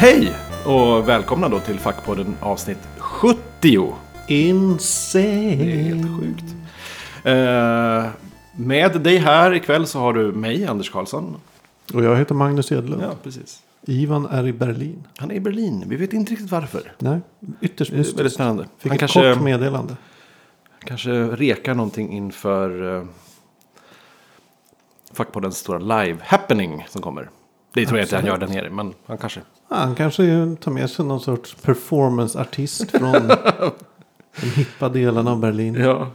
Hej! Och välkomna då till Fackpodden avsnitt 70. Insane. Det är helt sjukt. Eh, med dig här ikväll så har du mig, Anders Karlsson. Och jag heter Magnus Edlund. Ja, precis. Ivan är i Berlin. Han är i Berlin. Vi vet inte riktigt varför. Nej, ytterst är mystiskt. väldigt spännande. Fick Han ett kanske, kort meddelande. kanske rekar någonting inför uh, Fackpoddens stora live-happening som kommer. Det tror jag inte han gör där nere, men han kanske. Ja, han kanske tar med sig någon sorts performance-artist från den hippa delen av Berlin. Ja,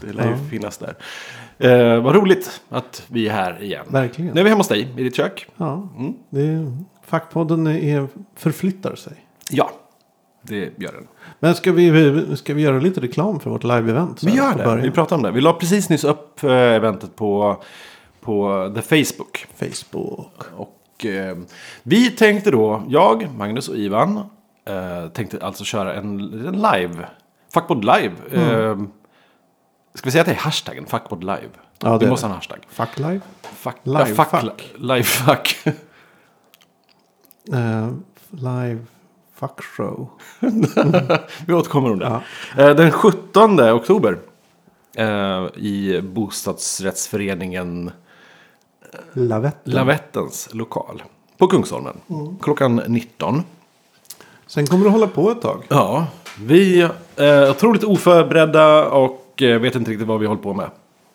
det lär ju Ja. finnas där. Eh, vad roligt att vi är här igen. Verkligen. Nu är vi hemma hos dig, i ditt kök. Ja, Mm. det är, fackpodden är, förflyttar sig. Ja, det gör den. Men ska vi, ska vi göra lite reklam för vårt live-event? Vi gör det. början? Vi pratar om det. Vi la precis nyss upp eh, eventet på, på The Facebook. Facebook. Och eh, vi tänkte då, jag, Magnus och Ivan, eh, tänkte alltså köra en, en live. Fuckbod live. Eh, ska vi säga att det är hashtaggen Fuckbod live? Ja, det vi måste ha en hashtag. Fuck live. Fuck, Live ja, fuck, fuck. Live fuck. Eh, live fuck show. vi återkommer om det. Ja. Eh, den 17 oktober. Eh, I bostadsrättsföreningen Lavetten. Lavettens lokal. På Kungsholmen. Klockan 19. Sen kommer du hålla på ett tag. Ja, vi är otroligt oförberedda och eh, vet inte riktigt vad vi håller på med.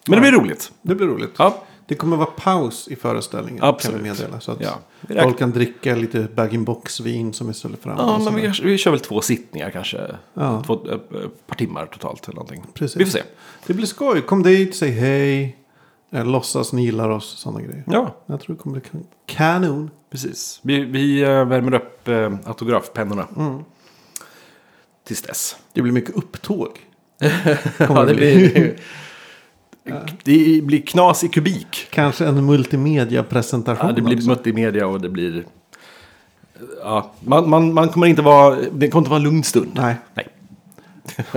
Men det blir roligt. Det blir roligt. Ja, Det kommer vara paus i föreställningen. Absolut. Kan vi meddela. Så att Ja, räknar- folk kan dricka lite bag-in-box-vin som vi ställer fram. ja men vi, vi kör väl två sittningar kanske. Ja. Två, eh, ett par timmar totalt eller någonting. Precis. Vi får se. Det blir skoj. Kom dit, säg hej. Eh, låtsas ni gillar oss. Sådana grejer. Ja, Jag tror det kommer bli kan- kanon. precis. Vi, vi eh, värmer upp eh, autografpennorna. Mm. Tills dess. Det blir mycket upptåg. Ja, det, blir, det blir knas i kubik. Kanske en multimedia-presentation. Ja, det blir också. multimedia och det blir... Ja, man, man, man kommer inte vara... Det kommer inte vara en lugn stund. Nej. Nej.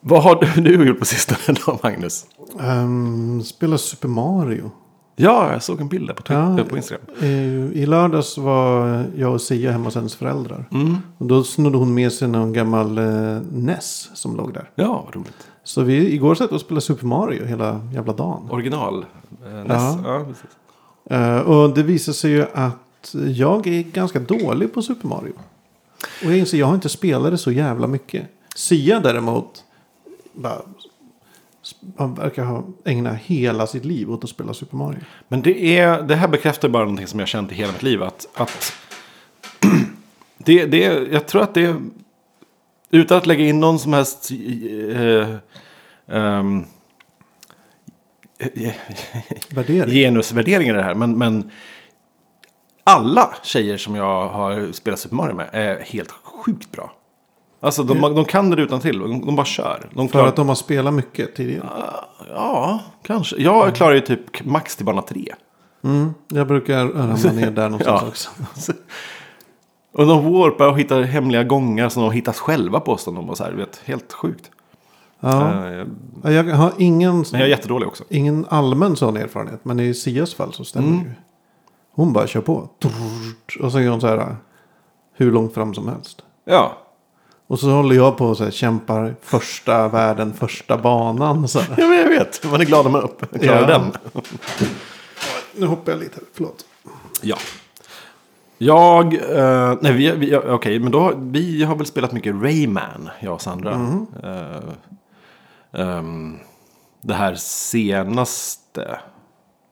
Vad har du gjort på sistone då, Magnus? Um, spela Super Mario. Ja, jag såg en bild där på, Twitter, Ja. på Instagram. Eh, I lördags var jag och Sia hemma hos hennes föräldrar. Mm. Och då snodde hon med sig någon gammal eh, NES som låg där. Ja, vad roligt. Så vi igår satt och spelade Super Mario hela jävla dagen. Original. Eh, NES. Ja. Ja. precis. Eh, och det visar sig ju att jag är ganska dålig på Super Mario. Och jag inser jag har inte spelat det så jävla mycket. Sia däremot. Bara, man verkar ha ägnat hela sitt liv åt att spela Super Mario. Men det, är, det här bekräftar bara någonting som jag känt i hela mitt liv. Att, att det, det, jag tror att det... Utan att lägga in någon som helst... Eh, ehm, Värdering. genusvärderingar i det här. Men, men alla tjejer som jag har spelat Super Mario med är helt sjukt bra. Alltså de, de kan det utan till. De, de bara kör. De För klarar, att de har spelat mycket tidigare. Ja, kanske. Jag klarar ju typ max till bana tre. Mm, jag brukar ramla ner där någonstans Ja. också. Och de warpar och hittar hemliga gångar som de har hittat själva på oss. De så här, du vet, helt sjukt. Ja. Eh, Ja, Jag har ingen, Men jag är jättedålig också. ingen allmän sån erfarenhet. Men i Sias fall så stämmer Mm. det ju. Hon bara kör på. Och så gör hon så här hur långt fram som helst. Ja. Och så håller jag på och så här, kämpar första världen, första banan. Så här. ja, men jag vet. Man är glad om man upp. klarar Ja. den. Nu hoppar jag lite förlåt. Ja. Jag, eh, nej vi, vi okej, men då, har- vi har väl spelat mycket Rayman, jag och Sandra. Mm. Eh, ehm, det här senaste,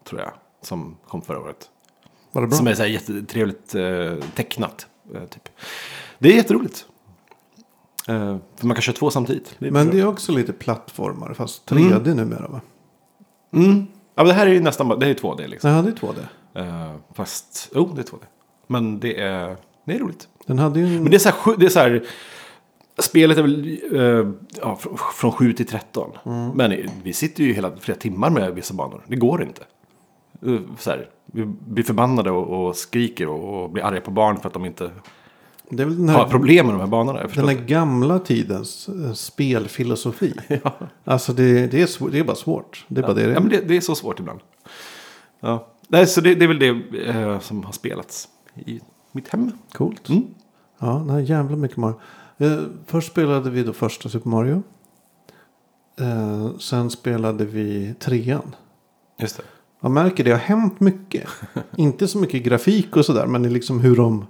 tror jag, som kom förra året. Var det bra? Som är så här jättetrevligt eh, tecknat. Eh, typ. Det är jätteroligt. Eh, för man kan köra två samtidigt. Det Men bra. det är också lite plattformar, fast 3D numera va? mm. ja, men det här är ju nästan bara, det är ju 2D liksom. Nej, det är 2D. Eh, fast, jo, det är 2D. Men det är, det är roligt. Den hade ju en... Men det är så här, det är så här spelet är väl eh, ja, från, från 7 till 13. Mm. Men vi sitter ju hela flera timmar med vissa banor. Det går inte. Eh, Så här, vi blir förbannade och, och skriker och, och blir arga på barn för att de inte det är väl den här, problem med de här banorna. Den här gamla tidens eh, spelfilosofi. ja. Alltså det, det, är det är bara svårt. Det är bara det det är. ja, men det, det är så svårt ibland. Ja. Nej, så det, det är väl det eh, som har spelats i mitt hem. Coolt. Mm. Ja, nej, jävla mycket Mario. Eh, först spelade vi då första Super Mario. Eh, sen spelade vi trean. Just det. Man märker det har hänt mycket. Inte så mycket grafik och sådär. Men liksom hur de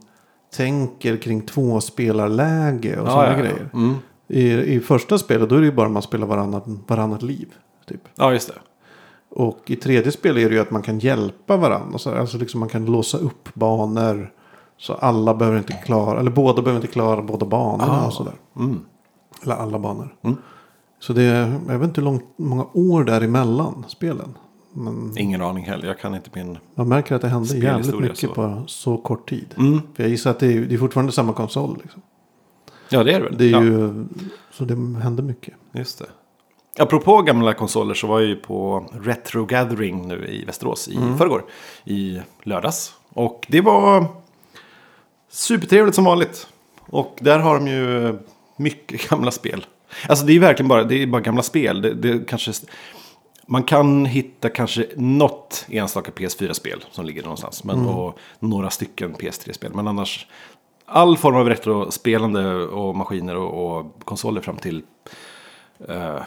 tänker kring tvåspelarläge och sådana grejer. Mm. I, I första spelet då är det ju bara man spelar varannat, varannat liv. Typ. Ja, just det. Och i tredje spel är det ju att man kan hjälpa varandra. Så, alltså liksom man kan låsa upp banor. Så alla behöver inte klara, eller båda behöver inte klara båda banorna Ah. och sådär. Mm. Eller alla banor. Mm. Så det är, jag vet inte hur långt, många år däremellan spelen. Men Ingen aning heller. Jag kan inte min... man märker att det hände jävligt mycket så. på så kort tid. Mm. För jag gissar att det är, det är fortfarande samma konsol. Liksom. Ja, det är det väl. Det är ja, ju, så det hände mycket. Just det. Apropå gamla konsoler så var jag ju på Retro Gathering nu i Västerås i förrgår. I lördags. Och det var supertrevligt som vanligt. Och där har de ju mycket gamla spel. Alltså det är verkligen bara, det är bara gamla spel. Det, det kanske, man kan hitta kanske något enstaka PS4-spel som ligger någonstans. Men, Och några stycken PS3-spel. Men annars, all form av retrospelande och maskiner och, och konsoler fram till eh,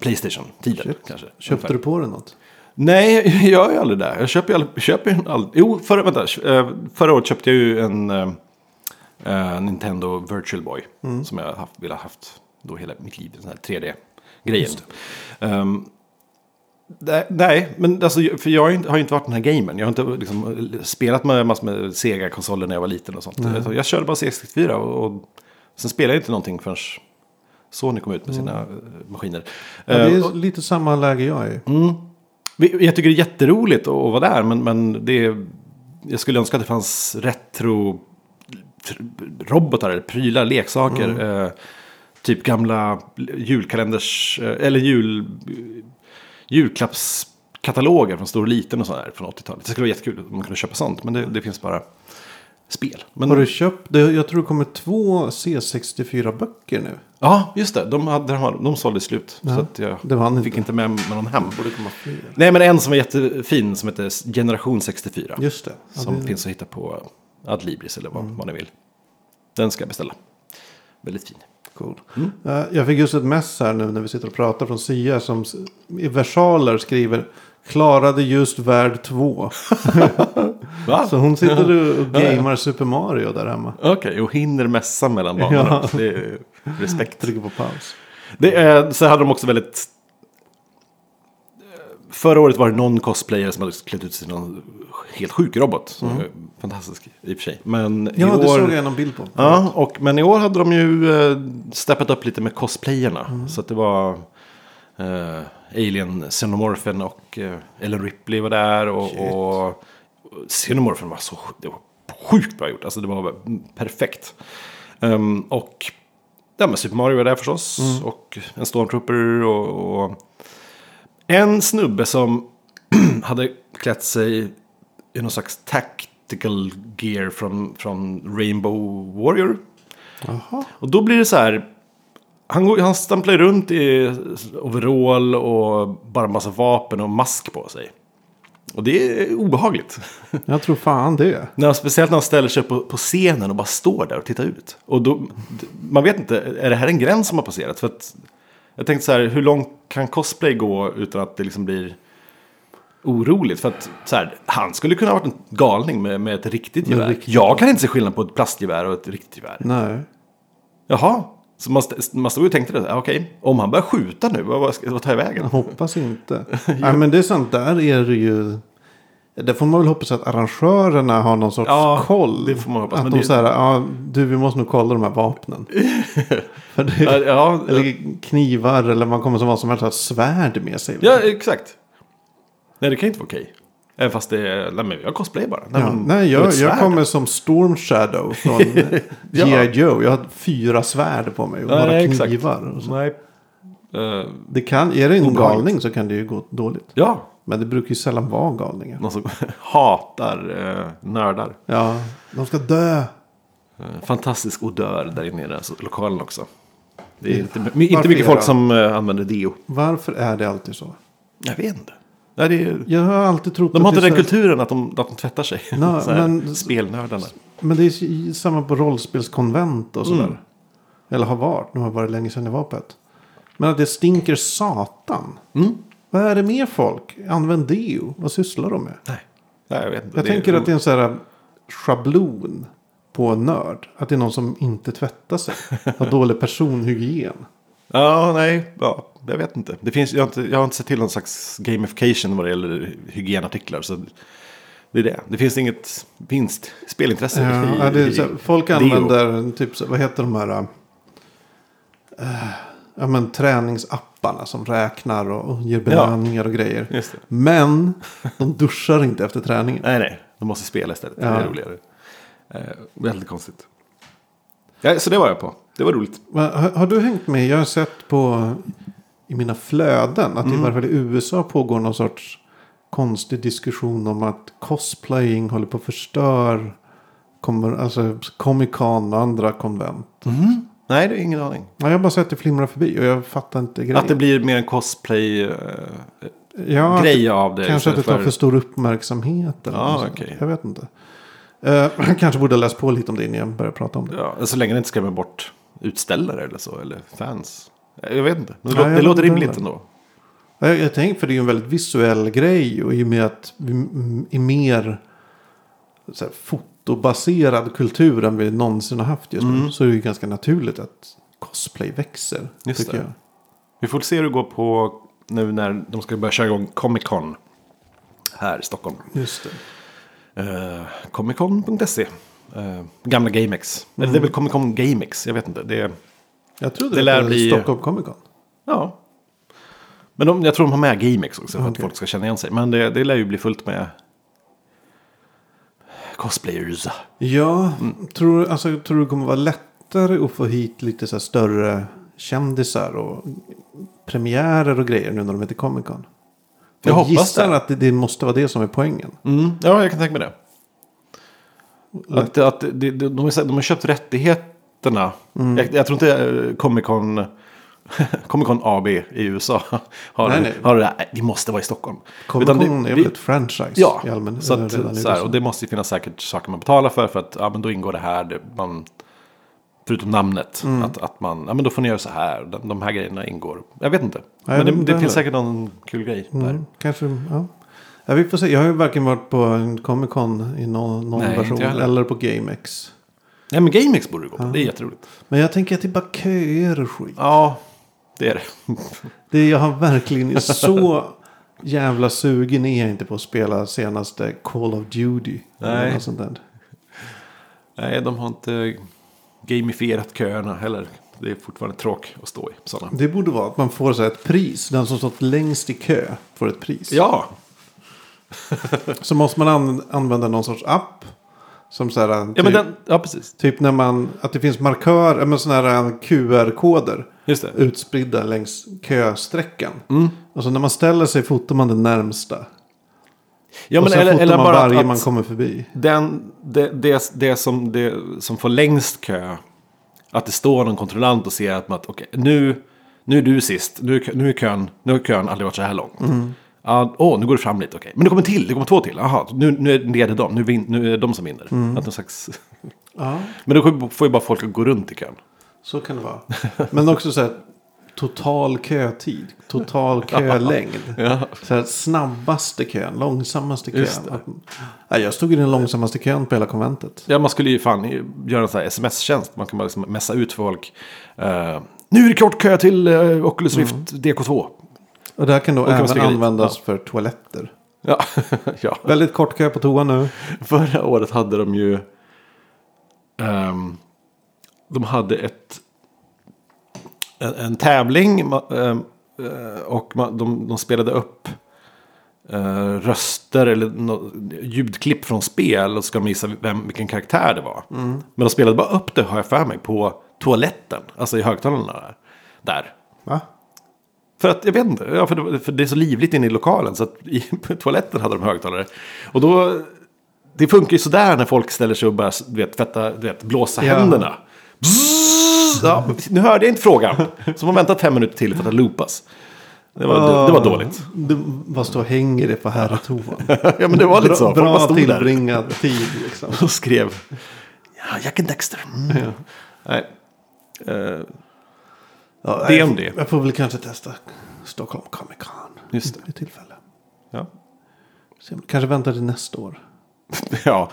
Playstation-tiden kanske. Köpte du på dig något? Nej, jag är aldrig där. Jag köper ju aldrig, köper ju aldrig. Jo, förra, vänta, eh, förra året köpte jag ju en eh, Nintendo Virtual Boy. Som jag haft, velat haft då hela mitt liv. Den här 3D-grejen. Um, nej, men alltså, för jag har ju inte- varit den här gamern. Jag har inte liksom, spelat med massor med Sega-konsoler när jag var liten och sånt. Jag, jag körde bara C64 och, och sen spelade jag inte någonting förrän Sony kom ut med sina eh, maskiner. Ja, det Eh, är lite samma läge jag är. Mm. Jag tycker det är jätteroligt att vara där, men, men det är, jag skulle önska att det fanns retro tr- robotar, eller prylar, leksaker. Eh, typ gamla julkalenders, eh, eller jul, julklappskataloger från stor och liten och sådär från 80-talet. Det skulle vara jättekul om man kunde köpa sånt, men det, det finns bara spel. Men, Har du köpt, jag tror det kommer två C64-böcker nu. Ja, just det. De, hade, de, sålde slut. Ja, så att jag det var fick inte. inte med mig någon hem. Nej, men en som var jättefin som heter Generation 64. Just det. Ja, som det- Mm. finns att hitta på Adlibris eller vad, vad ni vill. Den ska jag beställa. Väldigt fin. Cool. Mm. Eh, Jag fick just ett mess här nu när vi sitter och pratar från Sia som i versaler skriver Klarade just värld 2. Va? Så hon sitter och gamar Super Mario där hemma. Okej, och hinner mässa mellan banorna. Ja. Respekt. Trycker på paus. Det är, så hade de också väldigt... Förra året var det någon cosplayer som hade klätt ut sig till någon helt sjuk robot. Är fantastisk i och för sig. Men Mm. Ja, i det år... såg jag någon bild på. Ja, och, men i år hade de ju eh, steppat upp lite med cosplayerna. Mm. Så att det var eh, Alien Xenomorphen och eh, Ellen Ripley var där. Och, Shit. och, Xenomorphen var så det var sjukt bra gjort. Alltså det var perfekt. Ehm, och ja, men Super Mario var där förstås. Mm. Och en Stormtrooper och, och en snubbe som hade klätt sig i någon slags tactical gear från, från Rainbow Warrior. Jaha. Och då blir det så här. Han, går, han stamplar runt i overall och bara massa vapen och mask på sig. Och det är obehagligt. Jag tror fan det. När speciellt när han ställer sig på, på scenen och bara står där och tittar ut. Och då, man vet inte, är det här en gräns som har passerat? För att, jag tänkte så här, hur långt kan cosplay gå utan att det liksom blir oroligt? För att så här, han skulle kunna ha varit en galning med, med ett riktigt gevär. riktigt. Jag kan inte se skillnad på ett plastgevär och ett riktigt gevär. Nej. Jaha, så man, man stod och tänkte det. Ja, Okej, om han börjar skjuta nu, vad, vad, tar jag vägen? Jag hoppas inte. Nej men det är sant. Där är det ju. Det får man väl hoppas att arrangörerna har någon sorts Ja, koll. det får man hoppas, Att men de det- säger, ja du vi måste nog kolla de här vapnen. För det, Ja, ja, eller knivar eller man kommer som vad som helst ha svärd med sig. ja, exakt. Nej, det kan inte vara okej. Även fast det är, nej men jag cosplay bara. Nej, Ja, men- nej, jag, jag kommer som Storm Shadow från Ja. G.I. Joe. Jag har fyra svärd på mig och några nej, knivar. Och. Nej. Eh, Det kan, är det en Obehagligt. galning så kan det ju gå dåligt. ja, Men det brukar ju sällan vara galningar. någon som hatar eh, nördar. Ja, de ska dö. Eh, fantastisk odör där inne i den så- lokalen också. Det är inte, Varför inte mycket är folk det? som eh, använder deo. Varför är det alltid så? Jag vet inte. Nej, det är, Jag har alltid trott de har inte den är här- kulturen att de, att de tvättar sig. Här, men- Spelnördarna. Men det är samma på rollspelskonvent och sådär. Mm. Eller har varit. Nu har varit länge sedan jag var på ett. Men att det stinker satan. Mm. Vad är det med folk? Använd deo. Vad sysslar de med? Nej. Nej, jag vet inte. Jag Det är- tänker att det är en sån här schablon på en nörd. Att det är någon som inte tvättar sig. Har dålig personhygien. Ja, nej, ja, jag vet inte. Det finns, jag, har inte. jag har inte sett till någon slags gamification vad det gäller hygienartiklar. Så det är det. Det finns inget vinst, spelintresse i, Ja, det är så folk deo. använder typ, så- vad heter de här? äh, ja, men, träningsapparna som räknar och, ger belöningar och grejer. Det. Men de duschar inte efter träningen. Nej, nej. De måste spela istället. Det Ja. är roligare. Eh, väldigt konstigt. Ja, så det var jag på. Det var roligt. Men Har, har du hängt med? Jag har sett på i mina flöden att Mm. i varje fall i USA pågår någon sorts konstig diskussion om att cosplaying håller på att förstör kommer, alltså Comic Con och andra konvent. Nej, det är ingen aning. Ja, jag har bara sett det flimra förbi och jag fattar inte grejen. Att det blir mer en cosplay-grej ja, att- av det. Kanske att det tar för stor uppmärksamhet. Eller Ja, okej. Jag vet inte. Uh, kanske borde läsa på lite om det innan jag börjar prata om det. Ja, så länge det inte skrämmer bort utställare eller så. Eller fans. Jag vet inte. Men det, Nej, lå- det låter rimligt heller. ändå. Jag, jag tänker för det är ju en väldigt visuell grej och i och med att vi mm, är mer så här, fotobaserad kultur än vi någonsin har haft just nu. Så är det ju ganska naturligt att cosplay växer. Mm. Just det. jag. Vi får se hur det går på nu när de ska börja köra igång Comic Con. Här i Stockholm. Just det. Uh, Comiccon.se. Uh, gamla GameX. Eller det är väl Comic Con GameX. Jag vet inte. Det Jag trodde Det det, lär var bli- Stockholm Comic Con. ja. Men de, jag tror de har med GameX också. För att Okej. folk ska känna igen sig. Men det, det lär ju bli fullt med cosplayers. Ja, Mm. tror, alltså, tror du det kommer vara lättare att få hit lite så här större kändisar och premiärer och grejer nu när de heter Comic Con? Jag Jag, hoppas gissar det. att det, det måste vara det som är poängen. Mm. Ja, jag kan tänka mig det. Att, att det, det, de, har, de har köpt rättigheterna. Mm. Jag, jag tror inte eh, Comic Con, Comic Con AB i USA har, Nej, nej. har det där. "Nej, Vi måste vara i Stockholm. Comic Utan det- Con är väl ett franchise Ja, i allmänhet. så att, så här, och det måste ju finnas säkert saker man betalar för. För att ja, men då ingår det här. Det, man, förutom namnet. Mm. Att, att man, ja men då får ni göra så här. De, de här grejerna ingår. Jag vet inte. Nej, men det, det det finns säkert någon kul grej där. Mm, kanske, ja. ja. Vi får se. Jag har ju varken varit på en Comic Con i någon, någon Nej, version jag eller på GameX. Nej men GameX borde du gå på. Det är jätteroligt. Men jag tänker att det är bara köer och skit. Ja, det är det. Det, jag har verkligen så jävla sugen är jag inte på att spela senaste Call of Duty. eller Nej. något sånt där. Nej, de har inte gamifierat köerna heller. Det är fortfarande tråk att stå i sådana. Det borde vara att man får så ett pris. Den som stått längst i kö får ett pris. Ja, Så måste man an använda någon sorts app. Som så här, ja, typ, men den, ja precis. typ när man, att det finns markör, äh, men sådana här QR-koder. Just det. Utspridda längs kösträckan. Mm. Och så när man ställer sig fotar man den närmsta. Ja, och men sen eller, eller man bara varje att, man kommer förbi. den, det, det, det, som, det som får längst kö. Att det står någon kontrollant och ser att, man, okej, nu, nu är du sist. Nu, nu, är kön, nu har kön aldrig varit så här lång. Ja, åh, nu går det fram lite, okej. Men det kommer till, det kommer två till. Jaha, nu, nu är det de, nu, vin, nu är det de som vinner. Att någon slags... Ja, Men då får ju bara folk att gå runt i kön. så kan det vara. Men också så här total kötid. Total kölängd. Ja. Så här, snabbaste kön, långsammaste kön. Att, nej, jag stod i den långsammaste kön på hela konventet. Ja, man skulle ju fan göra en sån här sms-tjänst. Man kan bara liksom messa ut folk. Eh, nu är det kort kö till uh, Oculus Rift DK2. Och det här kan då Och kan även dit. användas Ja. för toaletter. Ja, ja. Väldigt kort kö på toa nu. Förra året hade de ju... ehm, de hade ett... En, en tävling. ehm, eh, och de, de spelade upp eh, röster eller ljudklipp från spel. Och så ska de gissa vem, vilken karaktär det var. Men de spelade bara upp det, har jag för mig, på toaletten. Alltså i högtalarna där. där. Va? För att, jag vet inte, ja, för, det, för det är så livligt inne i lokalen så att i toaletten hade de högtalare. Och då, det funkar ju sådär när folk ställer sig och börjar du vet, tvätta, du vet, blåsa Ja. händerna. Bzzz, ja, nu hörde jag inte frågan. Så man väntar fem minuter till för att det loopas. Det var, det, det var dåligt. Du, vad står och hänger det på herrtoan? ja men det var lite så. Bra, bara bra tillbringad tid liksom. och skrev. Ja, Jack and Dexter. Mm. Ja. Nej. Eh, Ja, Det jag- om det. Jag får väl kanske testa Stockholm Comic Con. Just det. Vid tillfälle. ja. Kanske vänta till nästa år. ja.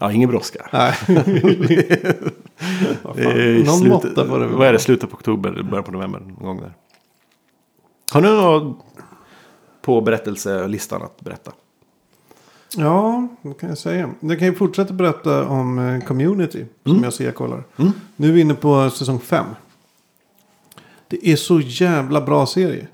Ja, ingen brådska. Nej. Vad Någon slutet- måtta det Vad är det? Slutet på oktober, början på november. Någon gång där. Har du något på berättelselistan att berätta? Ja, det kan jag säga. Jag kan ju fortsätta berätta om eh, Community. Som Mm. jag ser jag kollar. Nu är vi inne på säsong 5. Det är så jävla bra serie.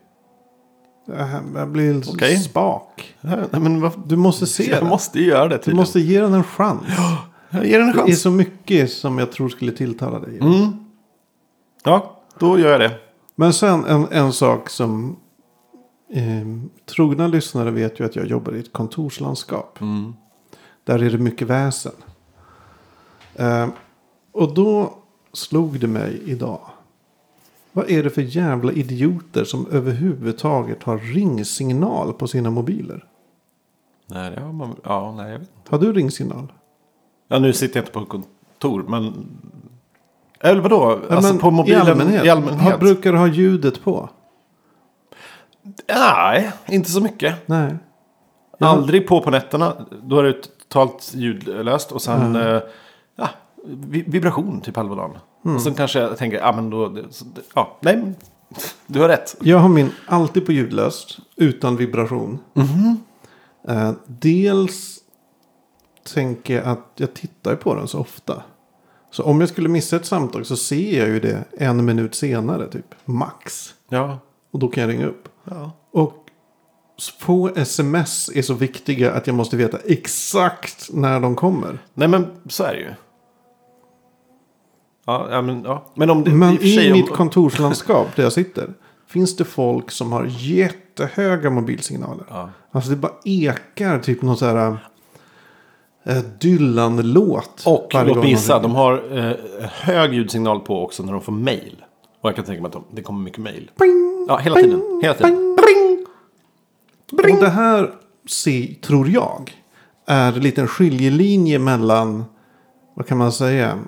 Jag blir Okej. spak. Nej, men vad, Du måste se jag den. måste ju göra det Du tydligen. måste ge den en chans. Jag ger den en Det är chans. så mycket som jag tror skulle tilltala dig. Mm. Ja, då gör jag det. Men sen en, en sak som eh, trogna lyssnare vet ju att jag jobbar i ett kontorslandskap. Mm. Där är det mycket väsen. Eh, och då slog det mig idag. Vad är det för jävla idioter som överhuvudtaget har ringsignal på sina mobiler? Nej, det har man, ja, nej, jag vet inte. Har du ringsignal? Ja, nu sitter jag inte på kontor, men... Eller vadå? Ja, alltså på mobilen? I allmänhet. I allmänhet. Har, brukar du ha ljudet på? Nej, inte så mycket. Nej. Ja. Aldrig på på nätterna. Då är det totalt ljudlöst. Och sen eh, ja, vi- vibration typ halva dagen. Och sen kanske jag tänker, ja men då... så Ja, nej, men du har rätt. Jag har min alltid på ljudlöst. Utan vibration. Eh, dels tänker jag att jag tittar på den så ofta. Så om jag skulle missa ett samtal så ser jag ju det en minut senare typ. Max. Ja. Och då kan jag ringa upp. ja. Och få sms är så viktiga att jag måste veta exakt när de kommer. Nej men så är det ju. Ja, ja men ja. Men om det... Men sig i om- mitt kontorslandskap där jag sitter. Finns det folk som har jättehöga mobilsignaler. Ja. Alltså det bara ekar typ någon sån här Dylan-låt. Och låt mig gissa, de har eh, hög ljudsignal på också när de får mail. Och jag kan tänka mig att de, det kommer mycket mail. Bing, Ja, hela bing, tiden. Hela tiden. bing. Och det här, se, tror jag, är en liten skiljelinje mellan, vad kan man säga,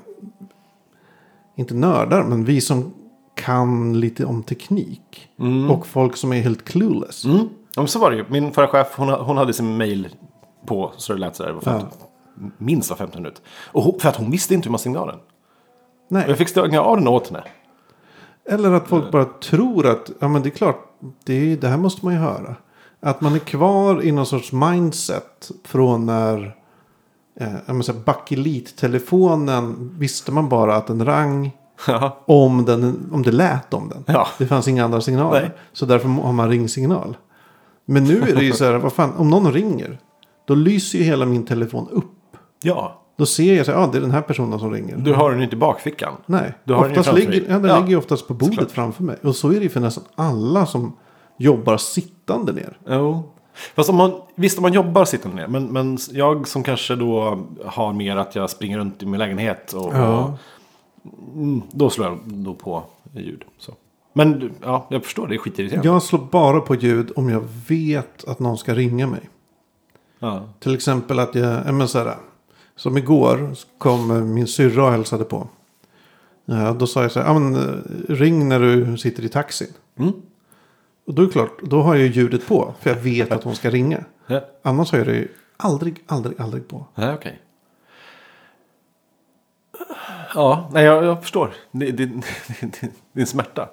inte nördar, men vi som kan lite om teknik. Och folk som är helt clueless. Mm. Ja, så var det ju. Min förra chef, hon, hon hade sin mail på så det lät sådär. Det var 15, Minst var 15 minut. Och hon, för att hon visste inte hur man signalen. Och Nej. jag fick stänga av den åt henne. Eller att folk bara tror att, ja men det är klart, det, det här måste man ju höra. Att man är kvar i någon sorts mindset från när, eh, bakelittelefonen visste man bara att den rang Ja. om, den, om det lät om den. Ja. Det fanns inga andra signaler. Nej. Så därför har man ringsignal. Men nu är det ju så här, vad fan, om någon ringer, då lyser ju hela min telefon upp. Ja. Då ser jag så här, ja det är den här personen som ringer. Du har den inte i bakfickan. Nej, Du har den oftast framför ligger, ja, den Ja, ligger oftast på bordet såklart. framför mig. Och så är det ju för nästan alla som jobbar sittande ner. Jo. Fast om man, visst om man jobbar sittande ner. Men, men jag som kanske då har mer att jag springer runt i min lägenhet. Och, Ja. och, mm, då slår jag då på ljud. Så. Men ja, jag förstår, det är skitirriterande. Jag slår bara på ljud om jag vet att någon ska ringa mig. Ja. Till exempel att jag, ja, men så här, som igår kom eh, min syrra och hälsade på. Ja, då sa jag så här, ja, men, eh, ring när du sitter i taxin. Mm. Och då är det klart, då har jag ju ljudet på. För jag vet att hon ska ringa. Ja. Annars har jag det aldrig, aldrig, aldrig på. Nej, okej. Ja, nej, jag, jag förstår. Det, det är en smärta.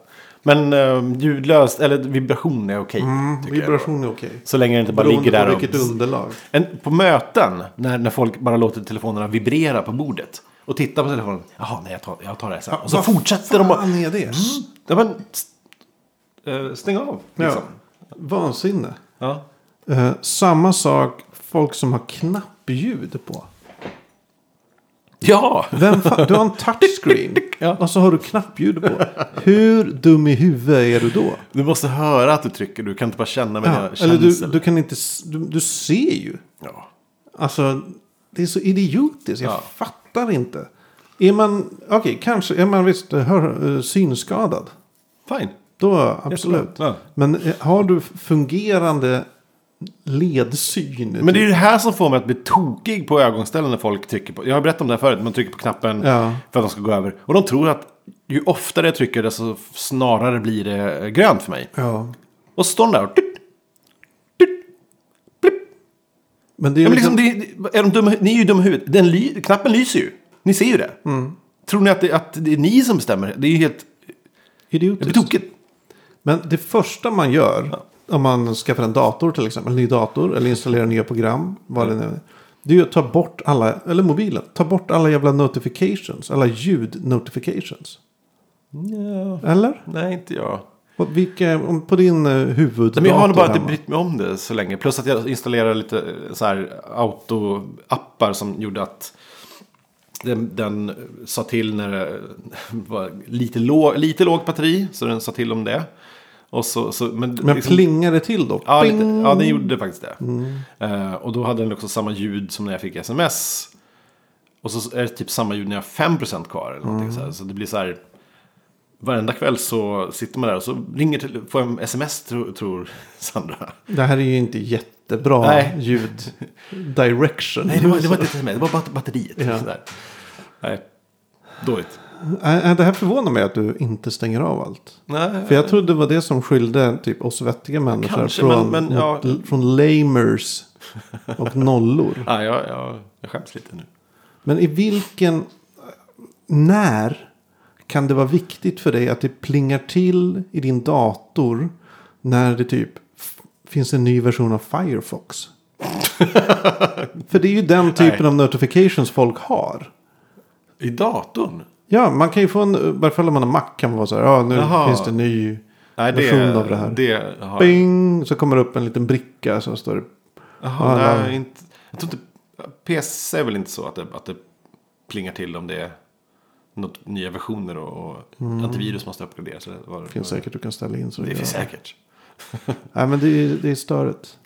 Men uh, ljudlöst, eller vibration är okej. tycker jag. Vibration är okej. Så länge det inte bara Beroende ligger där på och... vilket underlag. En, på möten, när, när folk bara låter telefonerna vibrera på bordet. Och tittar på telefonen. Jaha, nej jag tar, jag tar det här sen. Och så Vad fortsätter de bara... fan är det? Ja, men, st- eh, stäng av. Liksom. Ja. Vansinne. Ja. Eh, samma sak folk som har knappljud på. Ja. Vem du har en touchscreen Ja. och så har du knappljud på. Hur dum i huvudet är du då? Du måste höra att du trycker. Du kan inte bara känna med Ja. Eller du, du kan inte, du, du ser ju. Ja. Alltså, det är så idiotiskt. Jag Ja. fattar inte. Är man, okej, kanske, är man visst hör, eh, synskadad. Fine. Då absolut. Ja. Men eh, har du fungerande ledsyn? Men det är det här som får mig att bli tokig på ögonställen när folk trycker på. Jag har berättat om det här förut. Man trycker på knappen Ja. för att de ska gå över. Och de tror att ju oftare jag trycker desto snarare blir det grönt för mig. Ja. Och så står de där och... Tut, tut, blipp. Men det är Ja, men liksom, liksom, det, är de dumma, ni är ju dumma i huvudet. Den ly, knappen lyser ju. Ni ser ju det. Mm. Tror ni att det, att det är ni som bestämmer? Det är ju helt... Det blir idiotiskt. tokigt. Men det första man gör om man skaffar en dator till exempel, en ny dator eller installerar nya program, vad det nu är. Det är ju att ta bort alla, eller mobilen, ta bort alla jävla notifications, alla ljud-notifications. Ja, Eller? nej, inte jag. Och vilka, om- på din eh, huvuddator Men jag har nog bara inte hemma. brytt mig om det så länge. Plus att jag installerade lite eh, så här auto-appar som gjorde att den, den sa till när det var lite, låg, lite lågt batteri. Så den sa till om det. Och så, så, men Men liksom- plingar det till då? Ja, lite, ja, den gjorde faktiskt det. Eh, och då hade den också samma ljud som när jag fick sms. Och så är det typ samma ljud när jag har 5% kvar. Eller någonting så, här. så det blir så här. Varenda kväll så sitter man där och så ringer till, får jag en sms tro, tror Sandra. Det här är ju inte jättebra Nej. ljud direction. Nej, det var, det var inte sms, det var bat- batteriet. Ja. Nej, dåligt. Äh, Det här förvånar mig att du inte stänger av allt. Nej, För jag trodde det var det som skilde typ, oss vettiga människor Kanske, från, men- men, ja. från lamers och nollor. ja, jag, jag, jag skäms lite nu. Men i vilken... När kan det vara viktigt för dig att det plingar till i din dator när det typ finns en ny version av Firefox? för det är ju den typen Nej. av notifications folk har. I datorn? Ja, man kan ju få en, i varje fall om man har Mac kan man vara så här, ja nu Jaha. finns det en ny Nej, det, version av det här. det har Bing! Så kommer det upp en liten bricka som står det. Jaha, Alla- nej, inte, jag tror inte, PC är väl inte så att det, att det plingar till om det är något, nya versioner och, och antivirus måste uppgraderas. Eller vad det Mm. finns vad säkert du kan ställa in så Det gör finns säkert. Nej men det är, det är störigt.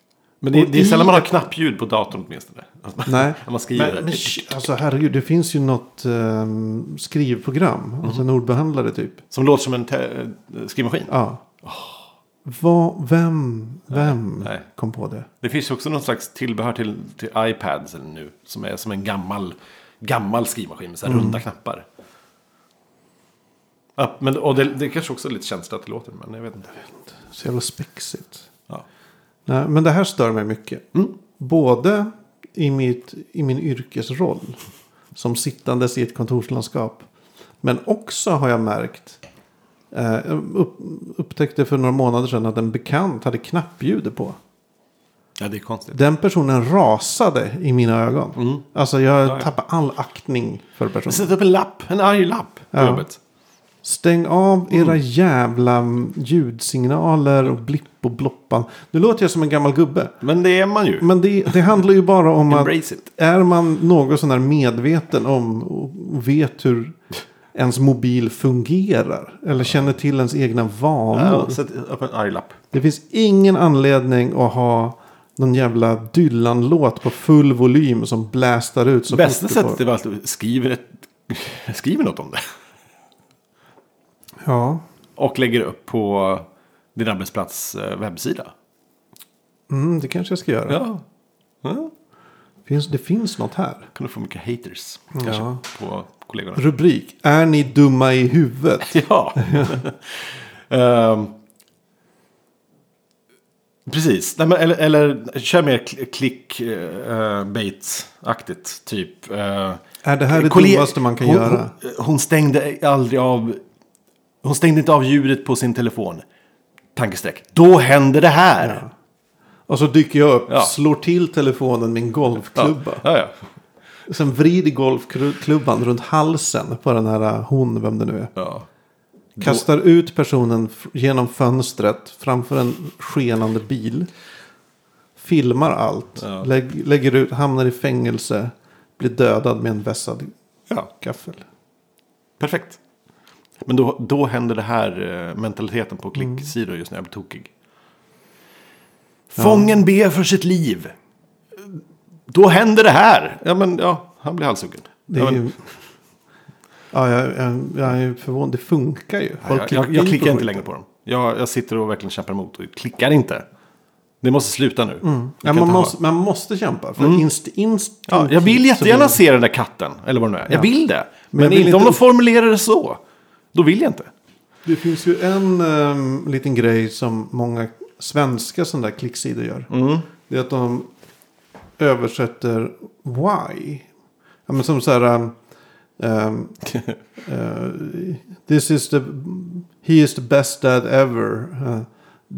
Men det, det är sällan man har knappljud på datorn åtminstone. Man, Nej. att man skriver. Men, men sh- alltså herregud, det finns ju något ehm, skrivprogram. Alltså en ordbehandlare typ. Som låter som en skrivmaskin. Ja. Vad, vem, vem nej. kom på det? Det finns ju också någon slags tillbehör till, till iPads eller nu. Som är som en gammal, gammal skrivmaskin med så här runda knappar. Ja, men, och det, det kanske också är lite känsligt att det låter, men jag vet inte. Så jävla spexigt. Ja. Nej, men det här stör mig mycket. Mm. Både i, mitt, i min yrkesroll. Som sittandes i ett kontorslandskap. Men också har jag märkt. Eh, upp, upptäckte för några månader sedan att en bekant hade knappljudet på. ja, det är konstigt. Den personen rasade i mina ögon. Alltså jag ja. tappade all aktning för personen. Sätt upp en lapp, en arg lapp på Ja. jobbet. Stäng av era jävla ljudsignaler och blipp och bloppan. Nu låter jag som en gammal gubbe. Men det är man ju. Men det, det handlar ju bara om att it. är man något sån här medveten om och vet hur ens mobil fungerar. Eller känner till ens egna vanor. Ja, sätt upp en arg lapp. Det finns ingen anledning att ha någon jävla Dylan-låt på full volym som blästar ut så Bästa sättet är väl att ett, skriver något om det. Ja. Och lägger upp på din arbetsplats eh, webbsida. Mm, det kanske jag ska göra. Ja. ja. Finns, det finns något här. Kan du få mycket haters. Kanske Ja. på kollegorna. Rubrik. Är ni dumma i huvudet? Ja. Ehm, precis. Nej, men, eller, eller kör mer clickbait-aktigt. typ. Uh, Är det här det dummaste man kan hon, göra? Hon, hon stängde aldrig av. Hon stängde inte av ljudet på sin telefon. Tankestreck. Då händer det här. Och så dyker jag upp, Ja. slår till telefonen med en golfklubba. Ja, ja. Sen vrider golfklubban runt halsen på den här äh, hon, vem det nu är. ja. Kastar ut personen genom fönstret framför en skenande bil. Filmar allt. Ja. Lägg, lägger ut, hamnar i fängelse. Blir dödad med en vässad ja. gaffel. Perfekt. Men då, då händer det här eh, mentaliteten på klicksidor just när jag blir tokig. Fången ber för sitt liv. Då händer det här. Ja, men ja, han blir halshuggen. Det Ja, är men, ju... Ja, jag, jag, jag är förvånad. Det funkar ju. jag, jag, jag på klickar inte längre på dem. Jag, jag sitter och verkligen kämpar emot och klickar inte. Det måste sluta nu. Vi Ja, man, måste, man måste kämpa. För inst, inst, Ja, jag vill jättegärna se den där katten. Eller vad det nu är. Jag Ja. vill det. Men, Men jag vill inte om de formulerar det så. Då vill jag inte. Det finns ju en ehm, liten grej som många svenska sådana där klicksidor gör. Mm. Det är att de översätter why. Ja, men som så här. ehm, ehm, eh, this is the. He is the best dad ever. Uh,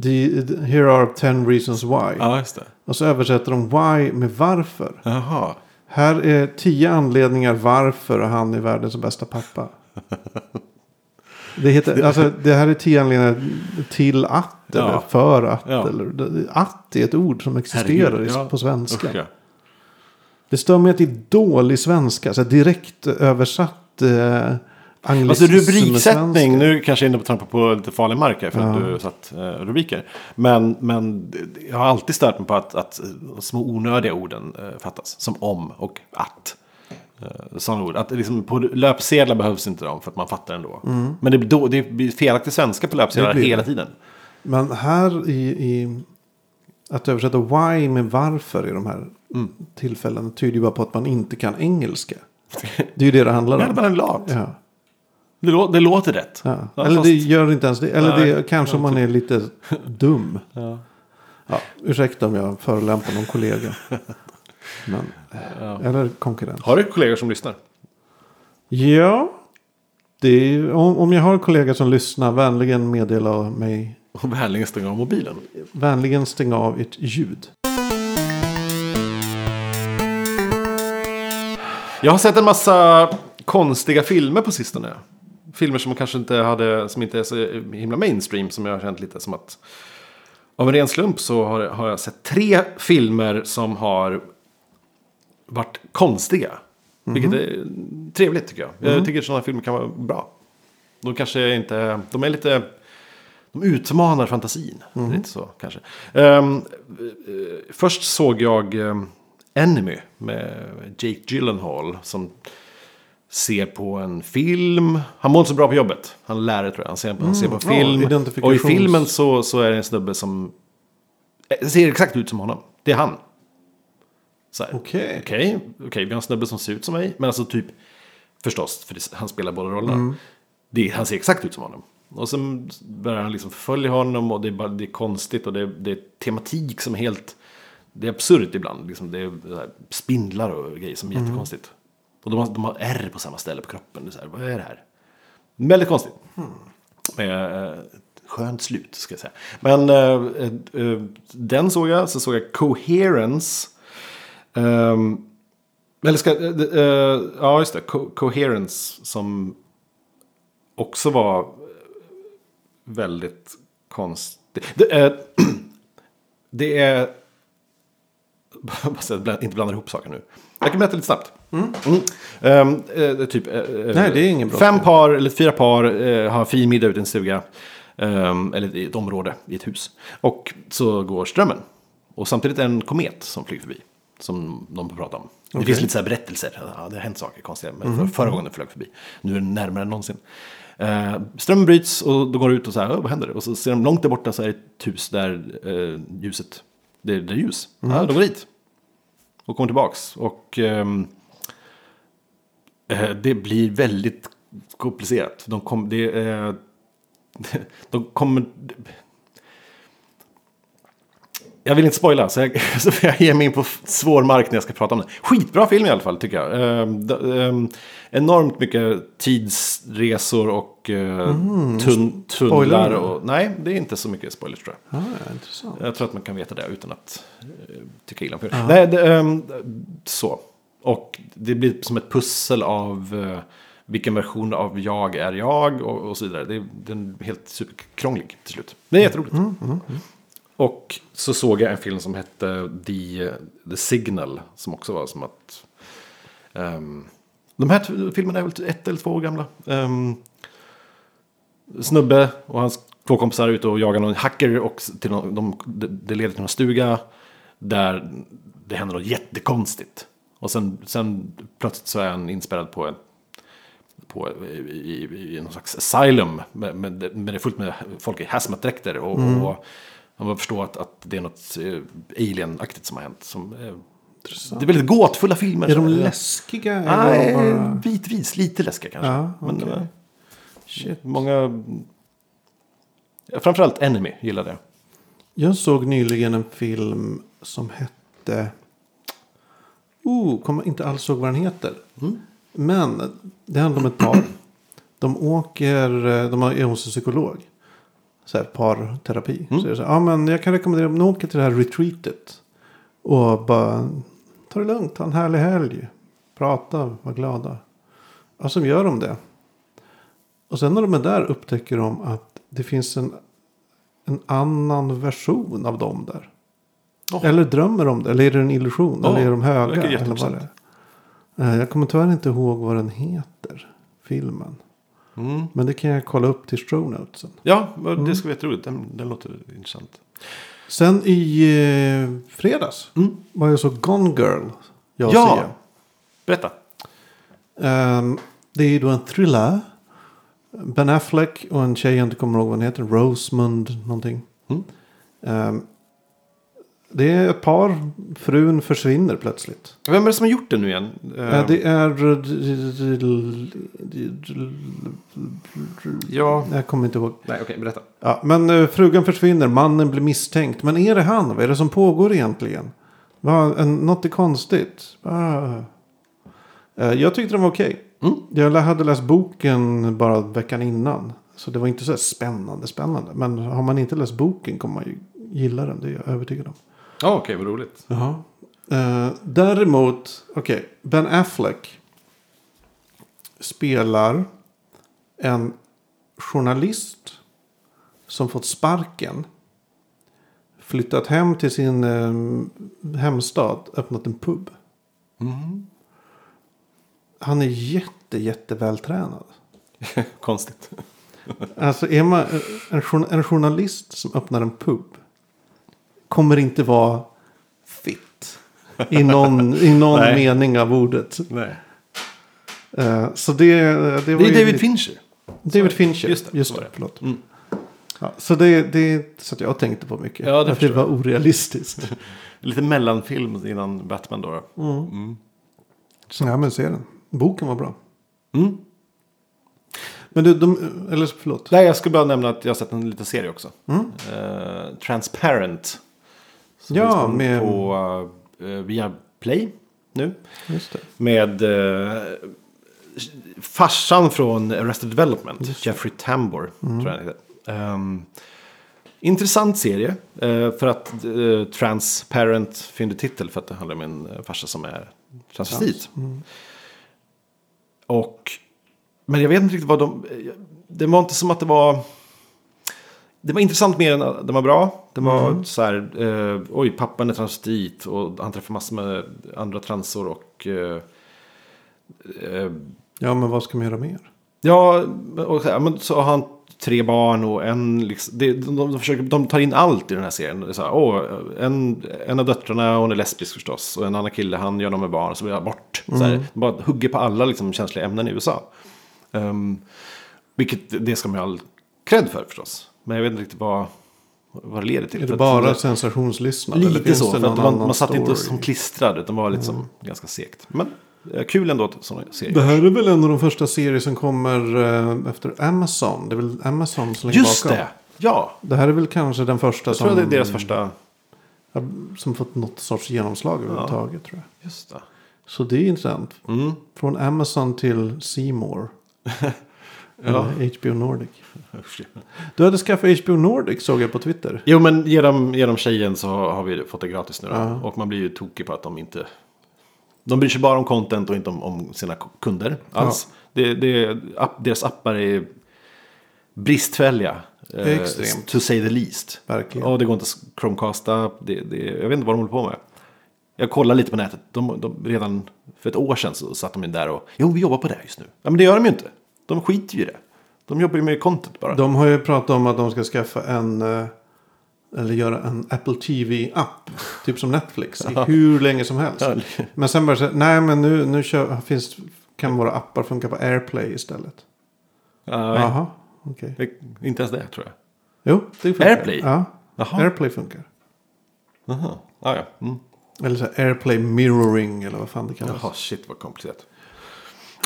the, the- here are ten reasons why. Ja, just det. Och så översätter de why med varför. Jaha. Här är tio anledningar varför han är världens bästa pappa. Det, heter, alltså, det här är tio anledningar till att Ja. eller för att. Ja. Eller, att är ett ord som existerar Herregud, ja. på svenska. Usch. Det står med att det är dålig svenska. Så direkt översatt eh, Alltså rubriksättning, nu kanske jag är inne på trampa på lite farlig mark här för att Ja. du satt eh, rubriker. Men, men jag har alltid stört mig på att, att små onödiga orden eh, fattas. Som om och att. Eh, sådana ord. Att liksom på löpsedlar behövs inte de för att man fattar ändå. Men det då, det blir felaktig svenska på löpsedlar Mm. Hela tiden. Men här i, i att översätta why med varför i de här Mm. tillfällena tyder ju bara på att man inte kan engelska. Det är ju det det handlar om. man är lat. Ja. Det, lå, det låter rätt. Ja. Ja, Eller fast- det gör inte ens det. Eller Nej, det kanske man är lite dum. Ja. Ja, ursäkta om jag förolämpar någon kollega. Men, Eller konkurrent. Har du kollegor som lyssnar? Ja. Är, om, om jag har en kollega som lyssnar, vänligen meddela mig. Och vänligen stänga av mobilen. Vänligen stänga av ert ljud. Jag har sett en massa konstiga filmer på sistone. Filmer som kanske inte hade, som inte är så himla mainstream som jag har känt lite som att. Av en ren slump så har, har jag sett tre filmer som har varit konstiga. Vilket är trevligt tycker jag. Jag tycker sådana filmer kan vara bra. De kanske inte, de är lite, de utmanar fantasin. Lite så kanske. Eh, först såg jag um, Enemy med Jake Gyllenhaal. Som ser på en film. Han mår inte så bra på jobbet. Han är lärare tror jag. Han ser, han ser på ja, film. identifikations- och i filmen så, så är det en snubbe som eh, ser exakt ut som honom. Det är han. Okej. Okej, okej, vi har en snubbe som ser ut som mig. Men alltså typ, förstås, för det, han spelar båda rollerna. Det, han ser exakt ut som honom. Och sen börjar han liksom följa honom och det är, bara, det är konstigt och det, det är tematik som är helt... Det är absurt ibland. Liksom det är spindlar och grejer som är jättekonstigt. Och de har, de har ärr på samma ställe på kroppen. Det är så här, vad är det här? Väldigt konstigt. Med eh, skönt slut, ska jag säga. Men eh, eh, eh, den såg jag. Så såg jag Coherence. Ehm, eller ska, eh, eh, ja, just det. Co- Coherence som också var väldigt konstig. Det, är- det är... inte blandar ihop saker nu. Jag kan berätta lite snabbt. Mm. Det är typ, Nej, det är ingen bra Fem par, eller fyra par, har fin middag ute i en stuga. ehm, eller i ett område, i ett hus. Och så går strömmen. Och samtidigt en komet som flyger förbi. Som de pratar om. Det finns lite så här berättelser. Ja, det har hänt saker konstiga. Men för, förra gången den flög förbi. Nu är den närmare än någonsin. Eh, strömmen bryts och då går det ut och så här, "Åh, vad händer? Och så ser de långt där borta så är det ett hus där eh, ljuset, det, det är ljus. Ja, de går dit. Och kommer tillbaks. Och ehm, eh, det blir väldigt komplicerat. De, kom, det, eh, de kommer... Jag vill inte spoila, så jag, så jag ger mig in på svår mark när jag ska prata om det. Skitbra film i alla fall, tycker jag. Ehm, ehm, enormt mycket tidsresor och uh, tun, tunnlar. Och, nej, det är inte så mycket spoilers tror jag. Ah, intressant. Jag tror att man kan veta det utan att eh, tycka illa om film. Nej, det, ehm, så. Och det blir som ett pussel av eh, vilken version av jag är jag och, och så vidare. Det, är- den är helt superkrånglig till slut. Det är jätteroligt. Och så såg jag en film som hette The, The Signal. Som också var som att... ehm, de här filmerna är väl ett eller två år gamla. Um, snubbe och hans två kompisar är ute och jagar någon hacker. Och till någon, de, det- leder till en stuga. Där det händer något jättekonstigt. Och sen, sen plötsligt så är han inspärrad på en, på, i, i, i någon slags asylum. Men, men, det- är fullt med folk i hazmat-dräkter. Och, Mm. och man förstår att, att det är något eh, alien-aktigt som har hänt. Som, eh, det är väldigt gåtfulla filmer. Är de läskiga? Nej, bara... bitvis. Lite läskiga kanske. Ja, Men, okej. eh, shit, många... Framförallt Enemy gillade jag. Jag såg nyligen en film som hette... Oh, kommer inte alls ihåg vad den heter. Men det handlar om ett par. De åker, de är hos en psykolog. Så här parterapi. Så det så här, ja men jag kan rekommendera att ni åker till det här retreatet. Och bara ta det lugnt, ha en härlig helg. Prata, var glada. Och så gör de det. Och sen när de är där upptäcker de att det finns en en annan version av dem där. Åh. Eller drömmer de det? Eller är det en illusion? Ja, eller är de höga? Eller vad det är. Eh, Jag kommer tyvärr inte ihåg vad den heter. Filmen. Mm. Men det kan jag kolla upp till show notesen. Ja, men Mm. det ska vara jätteroligt. Den, den låter intressant. Sen i eh, fredags var jag så Gone Girl. Jag Ja. Sia. Berätta. Ehm, det är då en thriller. Ben Affleck och en tjej jag inte kommer ihåg vad hon heter. Rosemund någonting. Mm. Ehm, det är ett par. Frun försvinner plötsligt. Vem är det som har gjort det nu igen? Eh, Eh, det är... Ja. Jag kommer inte ihåg. Nej, okej, berätta. Ja, men eh, frugan försvinner. Mannen blir misstänkt. Men är det han? Vad är det som pågår egentligen? Va, en, något är konstigt. Ah. Eh, jag tyckte den var okej. Mm. Jag lä- hade läst boken bara veckan innan. Så det var inte så här spännande, spännande. Men har man inte läst boken kommer man ju gilla den. Det är jag övertygad om. Ja, okej, vad roligt. Jaha. Eh, däremot, okej. Ben Affleck spelar en journalist som fått sparken. Flyttat hem till sin eh, hemstad, öppnat en pub. Mm. Han är jätte, jätte vältränad. Konstigt. Alltså är man en, en journalist som öppnar en pub. Kommer inte vara fit. I någon, i någon mening av ordet. Nej. Eh, så det, det var Det är David Fincher. David Fincher. Just det, Just det, förlåt. Mm. Ja, så det, det så att jag tänkte på mycket. Ja, det att det var orealistiskt. Lite mellanfilm innan Batman då. då. Mm. Ja, men se den. Boken var bra. Mm. Men du, de, eller förlåt. Nej, jag skulle bara nämna att jag har sett en liten serie också. Mm. Eh, Transparent. Som Ja, med- på uh, via Play nu. Med uh, farsan från Arrested Development. Jeffrey Tambor. Mm. Tror jag han heter. Ehm, intressant serie. eh, för att Transparent fynd titel. För att det handlar om en farsa som är transvestit. Mm. Och, men jag vet inte riktigt vad de... Det var inte som att det var... Det var intressant mer än att den var bra. Det var Mm. så här, eh, oj pappan är transvestit och han träffar massor med andra transor och... Eh, eh, Ja, men vad ska man göra mer? ja, och så, här, men så har han tre barn och en... Liksom, det, de, de, försöker, de tar in allt i den här serien. Det är så här, åh, en, en av döttrarna, hon är lesbisk förstås. Och en annan kille, han gör något med barn, så blir han bort. Så här, de bara hugger på alla liksom, känsliga ämnen i USA. Um, vilket det ska man ju all cred för förstås. Men jag vet inte riktigt vad, vad det leder till. Är det att- bara sensationslyssnande? eller Lite så. För att man, man satt inte story? som klistrad, utan var liksom ganska segt. Men eh, kul ändå att sådana serier Det här är väl en av de första serier som kommer eh, efter Amazon. Det är väl Amazon som ligger Just bakom. det! Ja! Det här är väl kanske den första Jag tror som, att det är deras första... som fått något sorts genomslag överhuvudtaget. Tror jag. Just det. Så det är intressant. Mm. Från Amazon till Seymour. Ja. HBO Nordic. Du hade skaffat HBO Nordic såg jag på Twitter. Jo men ge dem, ge dem tjejen så har vi fått det gratis nu då. Ja. Och man blir ju tokig på att de inte... De bryr sig bara om content och inte om, om sina kunder alls. Det, det, app, deras appar är bristfälliga. eh, Extremt. To say the least. Verkligen. Och det går inte att chromecasta. Det, det, jag vet inte vad de håller på med. Jag kollar lite på nätet. De, de, redan för ett år sedan så satt de in där och... Jo, vi jobbar på det här just nu. Ja, men det gör de ju inte. De skiter ju i det. De jobbar ju med content bara. De har ju pratat om att de ska skaffa en... eh, Eller göra en Apple TV-app. Typ som Netflix. I hur länge som helst. Men sen bara så här, nej men nu, nu kör, finns kan våra appar funka på AirPlay istället? Jaha, okej. det- inte ens det tror jag. Jo, det funkar. AirPlay? Ja, Jaha. AirPlay funkar. Jaha. Ah, ja. Mm. Eller så AirPlay mirroring eller vad fan det kallas. Jaha, shit vad komplicerat.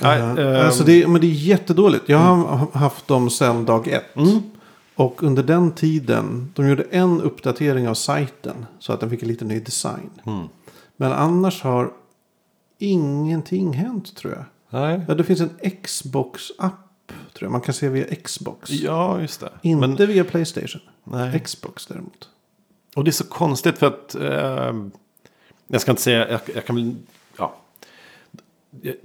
Nej, ehm, alltså det, men det är jättedåligt. Jag har haft dem sedan dag ett. Mm. Och under den tiden, de gjorde en uppdatering av sajten. Så att den fick en lite ny design. Mm. Men annars har ingenting hänt tror jag. Nej. Ja, det finns en Xbox-app tror jag. Man kan se via Xbox. Ja, just det. Inte Men, via Playstation. nej. Xbox däremot. Och det är så konstigt för att... Eh, jag ska inte säga... Jag, jag kan. Jag,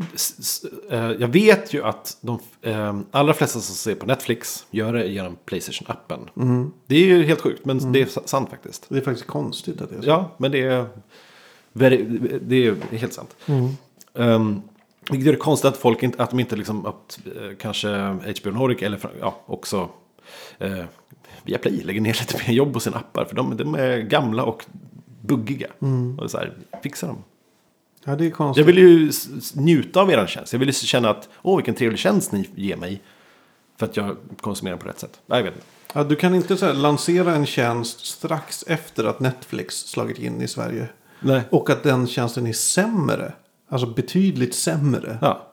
eh, jag vet ju att de eh, allra flesta som ser på Netflix gör det genom Playstation-appen. Det är ju helt sjukt, men det är sa- sant faktiskt. Det är faktiskt konstigt att det är så. Ja, men det är, det är helt sant. Um, vilket gör det konstigt att folk inte, att de inte liksom, att eh, kanske HBO Nordic eller ja, också eh, Viaplay lägger ner lite mer jobb på sina appar. För de, de är gamla och buggiga. Och så här, fixa dem. Ja, det är konstigt. Jag vill ju njuta av er tjänst. Jag vill ju känna att, åh vilken trevlig tjänst ni ger mig. För att jag konsumerar på rätt sätt. Nej, jag vet inte. Ja, du kan inte så här, lansera en tjänst strax efter att Netflix slagit in i Sverige. Nej. Och att den tjänsten är sämre. Alltså betydligt sämre. Ja.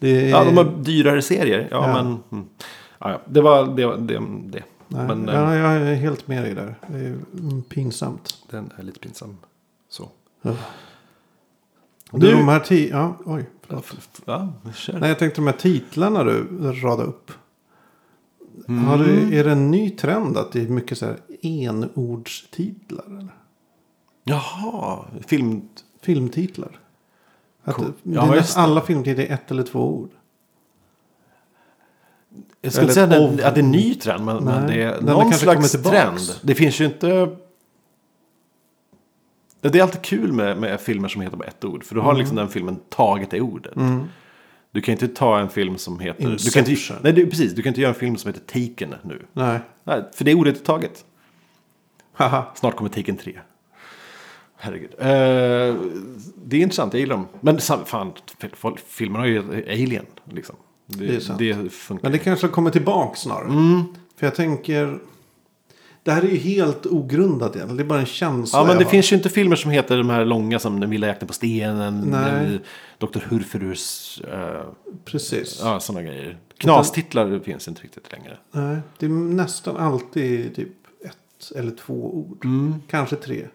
Är... ja, de har dyrare serier. Ja, Ja. men... Mm. Ja. Det var det. Var, det, det. Nej, men, eh, ja, jag är helt med dig där. Det är pinsamt. Den är lite pinsam. Så. Ja. Du- Du, de här ti- ja, oj, förlåt. ja. Nej, jag tänkte de här titlarna du radade upp. Mm. Har du, är det en ny trend att det är mycket så här enordstitlar? Eller? Jaha, film... Filmtitlar. Att Cool. Ja, just alla filmtitlar är ett eller två ord. Jag ska inte säga att, det är en ny trend, men, men det är någon slags trend. Det finns ju inte... Det är alltid kul med, med filmer som heter bara ett ord. För då Mm. har liksom den filmen tagit det ordet. Du kan inte ta en film som heter... Du kan inte, nej, du, precis. Du kan inte göra en film som heter Taken nu. Nej. Nej, för det ordet är taget. Haha. Snart kommer Taken 3. Herregud. Eh, det är intressant, jag gillar dem. Men fan, filmerna har ju Alien. Liksom. Det, Det är sant. det funkar. Men det kanske kommer tillbaka snarare. Mm. För jag tänker. Det här är ju helt ogrundat egentligen. Det är bara en känsla Ja, men det finns ju inte filmer som heter de här långa som Den vilda jakten på stenen. Eller Dr. Hurfurus. Uh, Precis. ja, sådana grejer. Knastitlar finns inte riktigt längre. Nej, det är nästan alltid typ ett eller två ord. Mm. Kanske tre.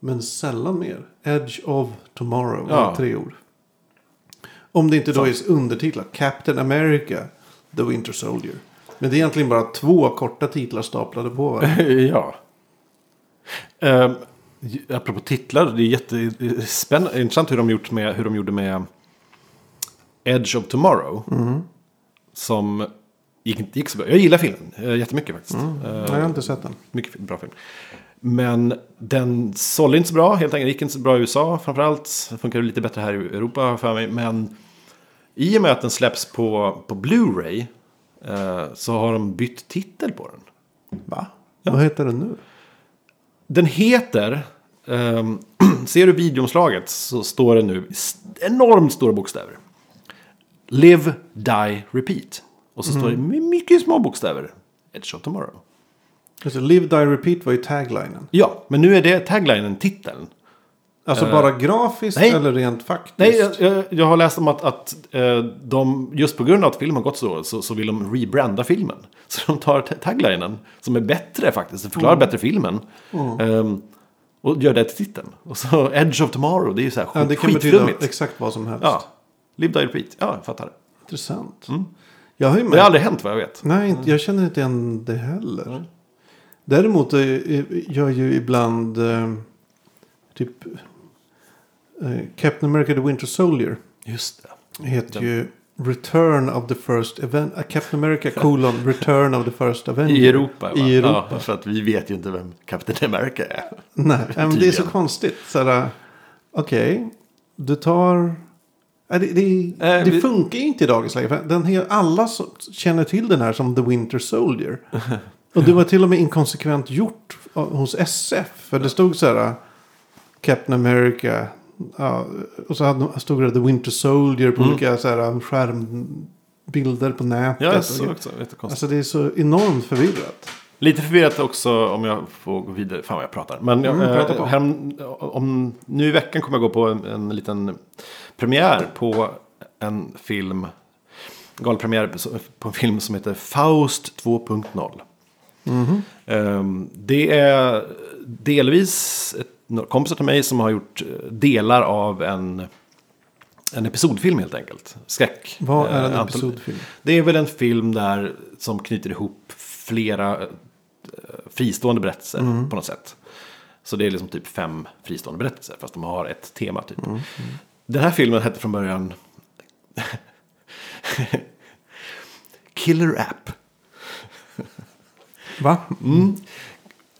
Men sällan mer. Edge of Tomorrow. Ja. Ja. Tre ord. Om det inte då är undertitlar. Captain America. The Winter Soldier. Men det är egentligen bara två korta titlar staplade på varandra. ja. Um, apropå titlar, det är jättespännande. Intressant hur de, gjort med, hur de gjorde med Edge of Tomorrow. Som gick, inte gick så bra. Jag gillar filmen uh, jättemycket faktiskt. Eh, Nej, jag har inte sett den. Mycket bra film. Men den sålde inte så bra, helt enkelt. gick inte så bra i USA framförallt. Funkar lite bättre här i Europa för mig. Men i och med att den släpps på, på Blu-ray eh, så har de bytt titel på den. Va? Vad heter den nu? Den heter, ehm, ser du videomslaget så står det nu enormt stora bokstäver. Live, Die, Repeat. Och så står det med mycket små bokstäver. Edge of Tomorrow. Alltså, Live, Die, Repeat var ju taglinen. Ja, men nu är det taglinen, titeln. Alltså bara grafiskt nej. eller rent faktiskt? Nej, jag, jag, har läst om att, att eh, de, just på grund av att filmen har gått så, så, så vill de rebranda filmen. Så de tar ta- taglinen, som är bättre faktiskt, den förklarar bättre filmen. ehm, och gör det till titeln. Och så Edge of Tomorrow, det är ju så här Ja, det kan betyda exakt vad som helst. Ja, Live Die Repeat, ja, jag fattar. Intressant. Jag har ju Det har aldrig hänt vad jag vet. Nej, inte, jag känner inte igen det heller. Däremot eh, eh, gör ju ibland eh, typ eh, Captain America the Winter Soldier Just det. heter ju Return of the First Event. eh, Captain America colon Return of the First Avenger. I Europa, va? I Europa. Ja, för att vi vet ju inte vem Captain America är. Nej, men det är så konstigt. Okej, du tar... Nej, det, det, Eh, det vi- funkar ju inte i dagens läge. Den alla som känner till den här som The Winter Soldier. Och det var till och med inkonsekvent gjort hos SF. För det stod så här. Captain America, Ja, och så hade, stod det The Winter Soldier på Mm. olika så här, skärmbilder på nätet. Ja, och så grejer. också. Alltså det är så enormt förvirrat. Lite förvirrat också om jag får gå vidare. Fan vad jag pratar. Men jag, Mm, prata eh, hem, om, nu i veckan kommer jag gå på en, en liten premiär på en film. Galpremiär på- en film som heter Faust 2.0. Mhm. Ehm, det är delvis ett, kompisar till mig som har gjort eh, delar av en, en episodfilm helt enkelt. Skräck. Vad är en eh, antol- episodfilm? det är väl en film där som knyter ihop flera eh, fristående berättelser Mm. på något sätt. Så det är liksom typ fem fristående berättelser fast de har ett tema typ. Mm. Den här filmen hette från början Killer App. Va?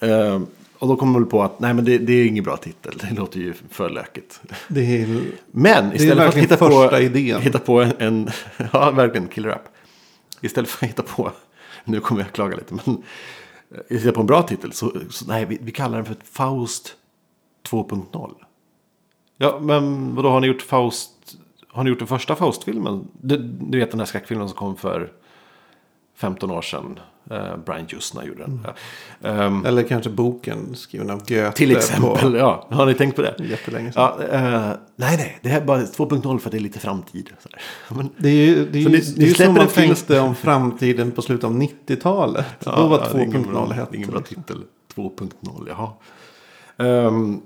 Eh, och då kom man väl på att nej men det, det är ingen bra titel. Det låter ju för lökigt. Det är, Men istället för att hitta på, idén. hitta på en, en ja verkligen killer app. Istället för att hitta på, nu kommer jag klaga lite, men eh, hitta på en bra titel så, så nej vi, vi kallar den för Faust 2.0. Ja men vadå har ni gjort Faust, har ni gjort den första Faust-filmen? Du, du vet den här skräckfilmen som kom för 15 år sedan. Eh, Brian Justna gjorde den. Ja. Ehm, eller kanske boken skriven av Goethe. till exempel, På ja. Har ni tänkt på det? jättelänge sedan. Ja, eh, nej, nej, det här är bara 2.0 för det är lite framtid. Men, Det är ju, det är Så ju, ni- det är ju som man tänkte om framtiden på slutet av 90-talet. Då var ja, ingen bra- 2.0 hett. Ingen bra titel. 2.0, jaha. Ehm,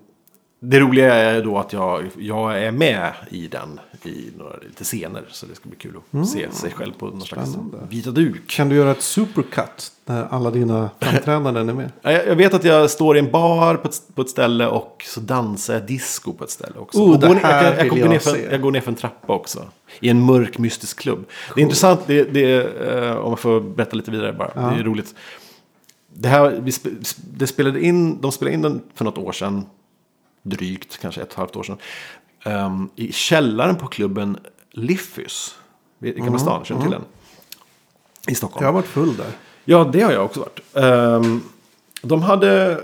det roliga är då att jag, jag är med i den i några lite scener. Så det ska bli kul att se sig själv på någon slags vita duk. Kan du göra ett supercut där alla dina framträdanden är med? Jag, jag vet att jag står i en bar på ett, på ett ställe och så dansar jag disco på ett ställe också. Oh, och går jag, jag, vill går jag ner för, jag går ner för en trappa också. I en mörk mystisk klubb. Det är intressant, det, det, eh, om jag får berätta lite vidare bara. Ja. Det är roligt. Det här, vi det spelade in, de spelade in den för något år sedan. Drygt, kanske ett och ett halvt år sedan. Ehm, I källaren på klubben Liffys. I Gamla stan, känner du till den? I Stockholm. Jag har varit full där. Ja, det har jag också varit. Ehm, de hade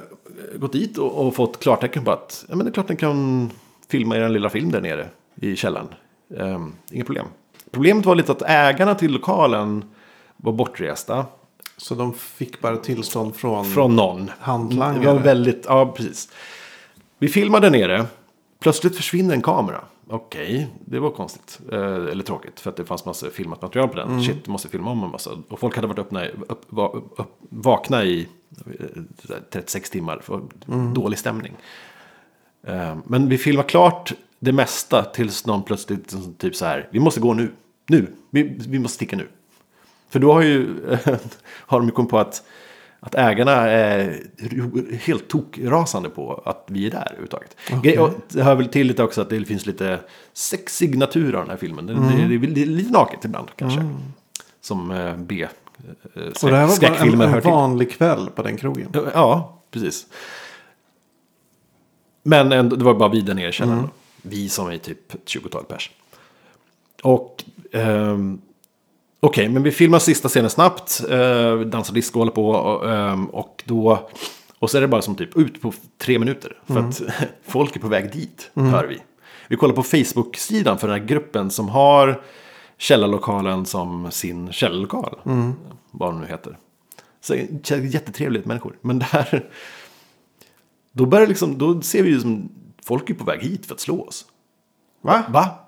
gått dit och, och fått klartecken på att ja, men det är klart ni kan filma er lilla film där nere i källaren. Um, inga problem. Problemet var lite att ägarna till lokalen var bortresta Så de fick bara tillstånd från... från någon. Hantlangare. Det var väldigt, ja precis. Vi filmade nere. Plötsligt försvinner en kamera. Okej, det var konstigt. Eh, eller tråkigt. För att det fanns massa filmat material på den. Mm. Shit, måste filma om en massa. Och folk hade varit öppna, upp, va, upp, vakna i eh, 36 timmar. För Mm. dålig stämning. Eh, men vi filmade klart det mesta tills någon plötsligt typ så här. Vi måste gå nu. Nu. Vi, vi måste sticka nu. För då har, ju, har de ju kommit på att, att ägarna är helt tokrasande på att vi är där överhuvudtaget. Och Det hör väl till lite också att det finns lite sexig natur av den här filmen. Det, det, det är lite naket ibland kanske. Som eh, B. eh, Och det här var bara en, en till. vanlig kväll på den krogen. Ja, precis. Men ändå, det var bara vi där nere i källaren. Vi som är typ ett 20-tal pers. Och ehm, okej, men vi filmar sista scenen snabbt. Eh, dansar disco håller på. Och, ehm, och då... Och så är det bara som typ ut på tre minuter. För att folk är på väg dit, hör vi. Vi kollar på Facebook-sidan för den här gruppen som har källarlokalen som sin källarlokal. Vad de nu heter. Så jättetrevligt människor. Men där... Då börjar liksom, då ser vi ju som folk är på väg hit för att slå oss. Va? Va?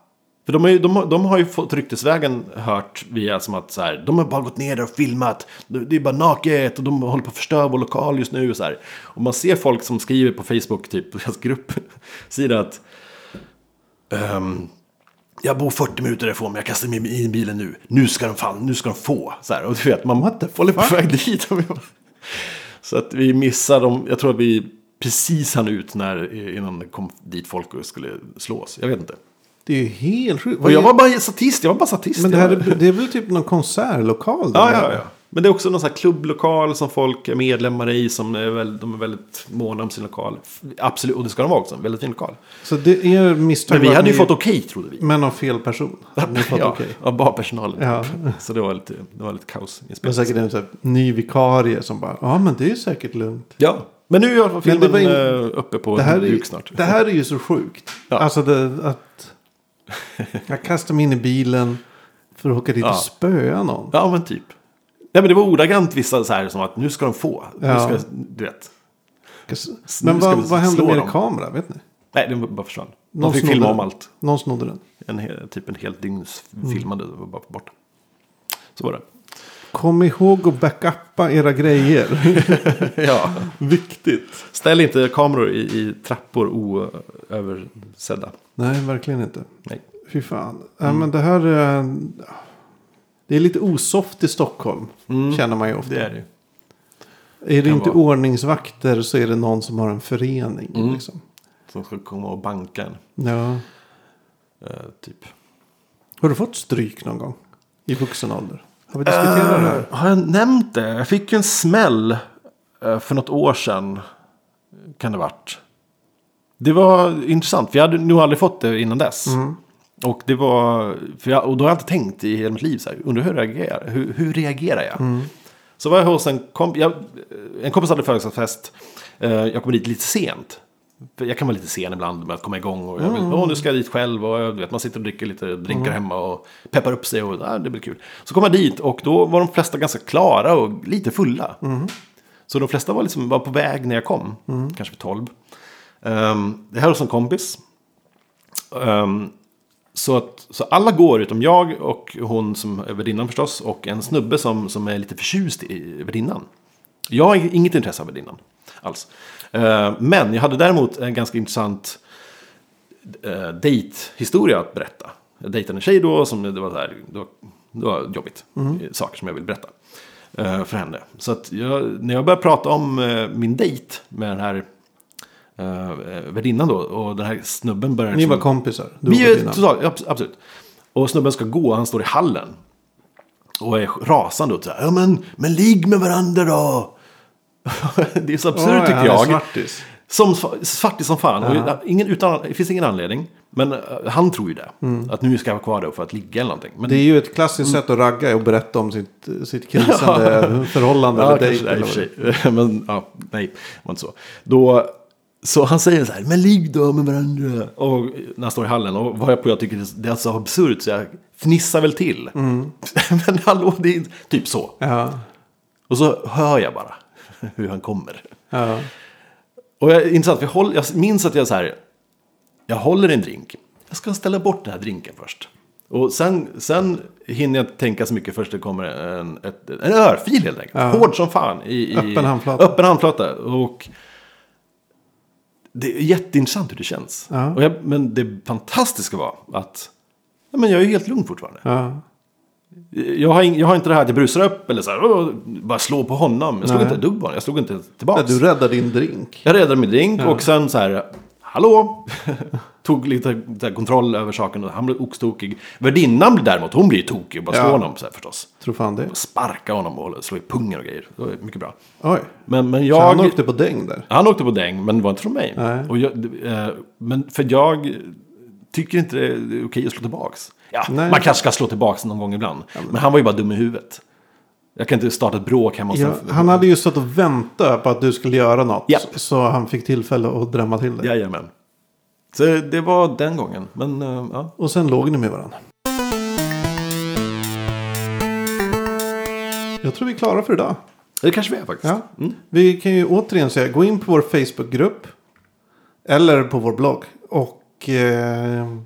För de, har ju, de, de har ju fått ryktesvägen hört via som att så här, de har bara gått ner där och filmat. Det är bara naket och de håller på att förstöra vår lokal just nu. Och, så här. och man ser folk som skriver på Facebook, typ på deras gruppsida att ehm, jag bor 40 minuter därifrån men jag kastar mig in i bilen nu. Nu ska de fan, nu ska de få. Så här, och du vet, man the håller på väg dit. Så att vi missar dem. Jag tror att vi precis hann ut när, innan det kom dit folk och skulle slå oss. Jag vet inte. Det är ju helt sjukt. Och jag var bara statist, jag var bara statist. Men det, här är, det är väl typ någon konsertlokal? där Ja, ja, ja. Men det är också någon sån här klubblokal som folk är medlemmar i. Som är väl, de är väldigt måna om sin lokal. Absolut, och det ska de vara också. En väldigt fin lokal. Så det är misstag Men vi var att hade ju ni- fått okej, trodde vi. Men av fel person. Ni fått ja, okej. av barpersonalen. Ja. Så det var lite, det var lite kaos. Det var säkert en sån här ny vikarie som bara, ja men det är säkert lugnt. Ja, men nu är i alla fall Men det filmen var in- eh, uppe på Det här, duk är, snart. det här är ju så sjukt. Ja. Alltså det, att jag kastar mig in i bilen för att åka dit Ja. och spöa någon. Ja, men typ. Ja, men det var ordagrant vissa så här som att nu ska de få. Nu Ja. ska, du vet. Men vad, vi vad hände med er kamera? Vet ni? Nej, den bara försvann. De Någon fick snodde filma om allt. Någon snodde den. En hel, typ en helt dygns Mm. det var bara borta. Så var det. Kom ihåg att backuppa era grejer. ja. Viktigt. Ställ inte kameror i, i trappor oöversedda. Nej, verkligen inte. Nej. Fy fan. Ja, men det här är... Det är lite osoft i Stockholm. Känner man ju ofta. Det är det. Är det inte vara. ordningsvakter så är det någon som har en förening. Mm. Liksom. Som ska komma och banka en. Ja. eh, typ. Har du fått stryk någon gång? I vuxen ålder? Har vi diskuterat det här? Eh, Har jag nämnt det? Jag fick ju en smäll eh, för något år sedan. Kan det varit. Det var intressant. För jag hade nog aldrig fått det innan dess. Och det var, jag, och då har jag inte tänkt i hela mitt liv så här, undrar hur reagerar, hur, hur reagerar jag? Så var jag hos en kompis, en kompis hade födelsedagsfest. Eh, Jag kom dit lite sent. Jag kan vara lite sen ibland med att komma igång. Och jag vill, åh, nu ska jag dit själv. Och jag vet, man sitter och dricker lite drinkar hemma och peppar upp sig. Och ja, det blir kul. Så kom jag dit och då var de flesta ganska klara och lite fulla. Så de flesta var, liksom, var på väg när jag kom. Kanske vid tolv. Um, det här hos en kompis. Ehm, så, att, så alla går utom jag och hon som är värdinnan förstås. Och en snubbe som, som är lite förtjust i värdinnan. Jag har inget intresse av värdinnan alls. Eh, men jag hade däremot en ganska intressant uh, dejthistoria att berätta. Jag dejtade en tjej då som det var, så här, det var, det var jobbigt. eh, Saker som jag vill berätta eh, för henne. Så att jag, när jag började prata om eh, min dejt med den här uh, värdinnan då. Och den här snubben börjar... Ni liksom- var kompisar? Du vi och är totalt, abs- absolut. Och snubben ska gå, han står i hallen. Och är rasande och så här, ja men, men ligg med varandra då. det är så absurt Oj, tycker jag. svartis. Som svartis som fan. Och ingen, utan, det finns ingen anledning. Men eh, han tror ju det. Att nu ska jag vara kvar då för att ligga eller någonting. Men Mm. Det är ju ett klassiskt sätt att ragga och berätta om sitt, sitt krisande förhållande. Ja, eller kanske dejt eller. Men ja, nej, det var inte så. Då, så han säger så här, men ligg då med varandra. Och när han står i hallen, och vad jag på jag tycker det är så absurt så jag fnissar väl till. men hallå, det är typ så. Ja. Och så hör jag bara hur han kommer. Ja. Och jag, intressant, jag, håll, jag minns att jag så här, jag håller en drink. Jag ska ställa bort den här drinken först. Och sen, sen hinner jag inte tänka så mycket först det kommer en, ett, en örfil helt enkelt. Ja. Hård som fan. I, i, Öppen handflata. Öppen handflata. Och det är jätteintressant hur det känns. Ja. Jag, men det fantastiska var att ja, men jag är helt lugn fortfarande. Ja. Jag har, ing, jag har inte det här att jag brusar upp eller så här, bara slå på honom. Jag slog Nej. inte ett dugg på honom. Jag slog inte tillbaka. Du räddade din drink. Jag räddade min drink och sen så här, hallå? Tog lite så här, kontroll över saken och han blev oxtokig. Värdinnan däremot, hon blir tokig och bara Ja. slår honom så här förstås. Tror fan det. Sparka honom och slå i pungen och grejer. Det var mycket bra. Oj. Men, men Så jag... han åkte på däng där. Han åkte på däng, men det var inte från mig. Nej. Och jag, eh, men för jag tycker inte det är okej att slå tillbaks. Ja, Nej. man kanske ska slå tillbaks någon gång ibland. men... han var ju bara dum i huvudet. Jag kan inte starta ett bråk hemma hos Ja, han hade ju stått och väntat på att du skulle göra något. Ja. Så han fick tillfälle att drämma till dig. Jajamän. Så det var den gången. Men eh, ja. Och sen låg ni med varandra. Jag tror vi är klara för idag. Det kanske vi är faktiskt. Ja. Vi kan ju återigen säga, gå in på vår Facebookgrupp. Eller på vår blogg. Och eh,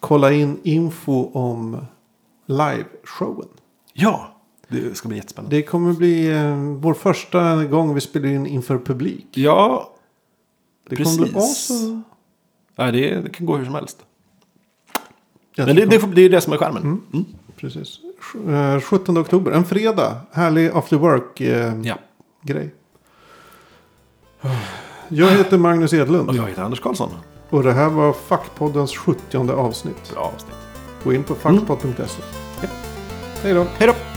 kolla in info om liveshowen. Ja, det ska bli jättespännande. Det kommer bli eh, vår första gång vi spelar in inför publik. Ja, Det kommer bli Precis. också... nej, det, det kan gå hur som helst. Jag Men det, det, det är det som är skärmen. Mm. Precis. Sj- eh, 17 oktober, en fredag. Härlig after work-grej. Ja. Jag heter Magnus Edlund. Och jag heter Anders Karlsson. Och det här var Fackpoddens 70 avsnitt. Bra avsnitt. Gå in på fackpodd.se. Ja. Hej då. Hej då!